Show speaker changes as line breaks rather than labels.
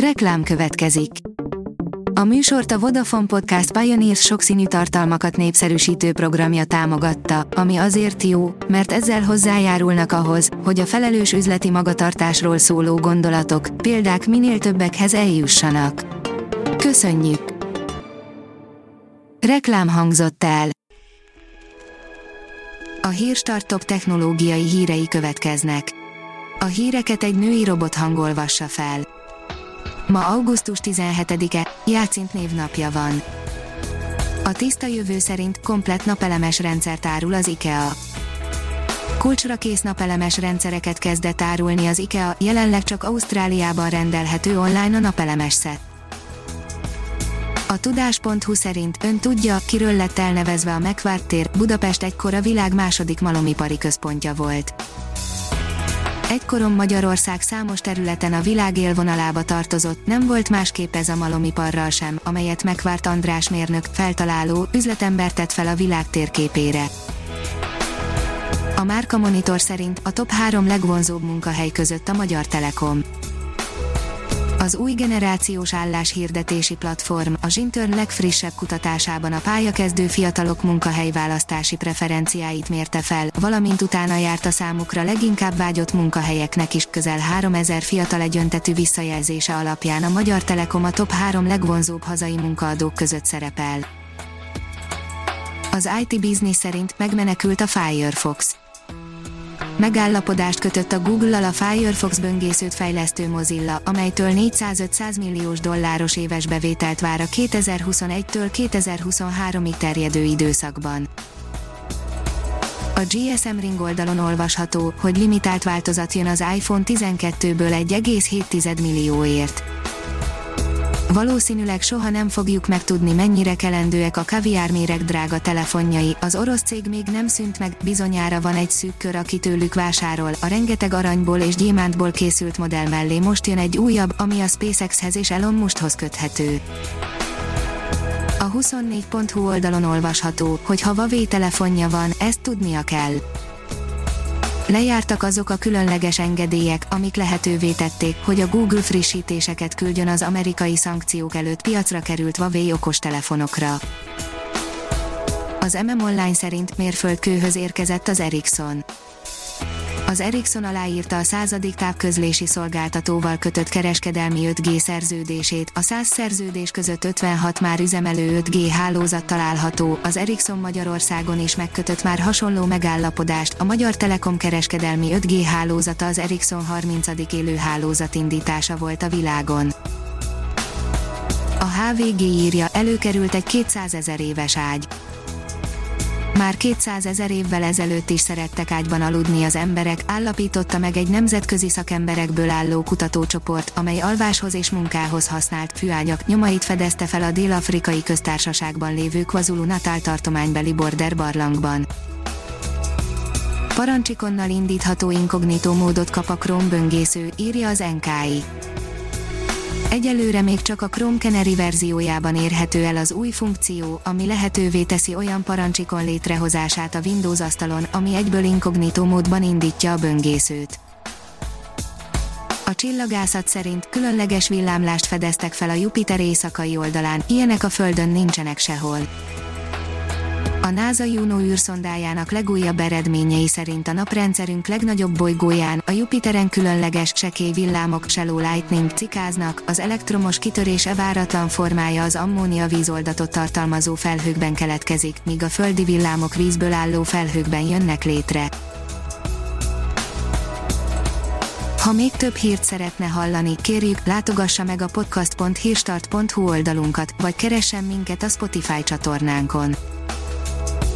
Reklám következik. A műsort a Vodafone Podcast Pioneers sokszínű tartalmakat népszerűsítő programja támogatta, ami azért jó, mert ezzel hozzájárulnak ahhoz, hogy a felelős üzleti magatartásról szóló gondolatok, példák minél többekhez eljussanak. Köszönjük! Reklám hangzott el. A Hírstart top technológiai hírei következnek. A híreket egy női robot hangolvassa fel. Ma augusztus 17-e, Játszint névnapja van. A tiszta jövő szerint komplett napelemes rendszert árul az IKEA. Kulcsra kész napelemes rendszereket kezdett árulni az IKEA, jelenleg csak Ausztráliában rendelhető online a napelemes szett. A tudás.hu szerint ön tudja, kiről lett elnevezve a Megvárt tér, Budapest egykor a világ második malomipari központja volt. Egykoron Magyarország számos területen a világ élvonalába tartozott, nem volt másképp ez a malomiparral sem, amelyet megvárt András mérnök, feltaláló, üzletember tett fel a világ térképére. A Márka Monitor szerint a top 3 legvonzóbb munkahely között a Magyar Telekom. Az új generációs álláshirdetési platform, a Zsintörn legfrissebb kutatásában a pályakezdő fiatalok munkahelyválasztási preferenciáit mérte fel, valamint utána járt a számukra leginkább vágyott munkahelyeknek is, közel 3000 fiatal egyöntetű visszajelzése alapján a Magyar Telekom a top 3 legvonzóbb hazai munkaadók között szerepel. Az IT Business szerint megmenekült a Firefox Megállapodást kötött a Google-al a Firefox böngészőt fejlesztő Mozilla, amelytől 400-500 milliós dolláros éves bevételt vár a 2021-től 2023-ig terjedő időszakban. A GSM Ring oldalon olvasható, hogy limitált változat jön az iPhone 12-ből 1,7 millióért. Valószínűleg soha nem fogjuk megtudni mennyire kelendőek a kaviárméreg drága telefonjai, az orosz cég még nem szűnt meg, bizonyára van egy szűk kör, aki tőlük vásárol, a rengeteg aranyból és gyémántból készült modell mellé most jön egy újabb, ami a SpaceX-hez és Elon Muskhoz köthető. A 24.hu oldalon olvasható, hogy ha Huawei telefonja van, ezt tudnia kell lejártak azok a különleges engedélyek, amik lehetővé tették, hogy a Google frissítéseket küldjön az amerikai szankciók előtt piacra került Huawei okostelefonokra. Az MM Online szerint mérföldkőhöz érkezett az Ericsson az Ericsson aláírta a századik távközlési szolgáltatóval kötött kereskedelmi 5G szerződését, a 100 szerződés között 56 már üzemelő 5G hálózat található, az Ericsson Magyarországon is megkötött már hasonló megállapodást, a Magyar Telekom kereskedelmi 5G hálózata az Ericsson 30. élő hálózat indítása volt a világon. A HVG írja, előkerült egy 200 ezer éves ágy már 200 ezer évvel ezelőtt is szerettek ágyban aludni az emberek, állapította meg egy nemzetközi szakemberekből álló kutatócsoport, amely alváshoz és munkához használt fűágyak nyomait fedezte fel a Dél-Afrikai Köztársaságban lévő KwaZulu-Natal tartománybeli Border barlangban. Parancsikonnal indítható inkognitó módot kap a Chrome böngésző, írja az NKI. Egyelőre még csak a Chrome Canary verziójában érhető el az új funkció, ami lehetővé teszi olyan parancsikon létrehozását a Windows asztalon, ami egyből inkognitó módban indítja a böngészőt. A csillagászat szerint különleges villámlást fedeztek fel a Jupiter éjszakai oldalán, ilyenek a Földön nincsenek sehol. A NASA Juno űrszondájának legújabb eredményei szerint a naprendszerünk legnagyobb bolygóján, a Jupiteren különleges, csekély villámok, shallow lightning cikáznak, az elektromos kitörése váratlan formája az ammónia vízoldatot tartalmazó felhőkben keletkezik, míg a földi villámok vízből álló felhőkben jönnek létre. Ha még több hírt szeretne hallani, kérjük, látogassa meg a podcast.hírstart.hu oldalunkat, vagy keressen minket a Spotify csatornánkon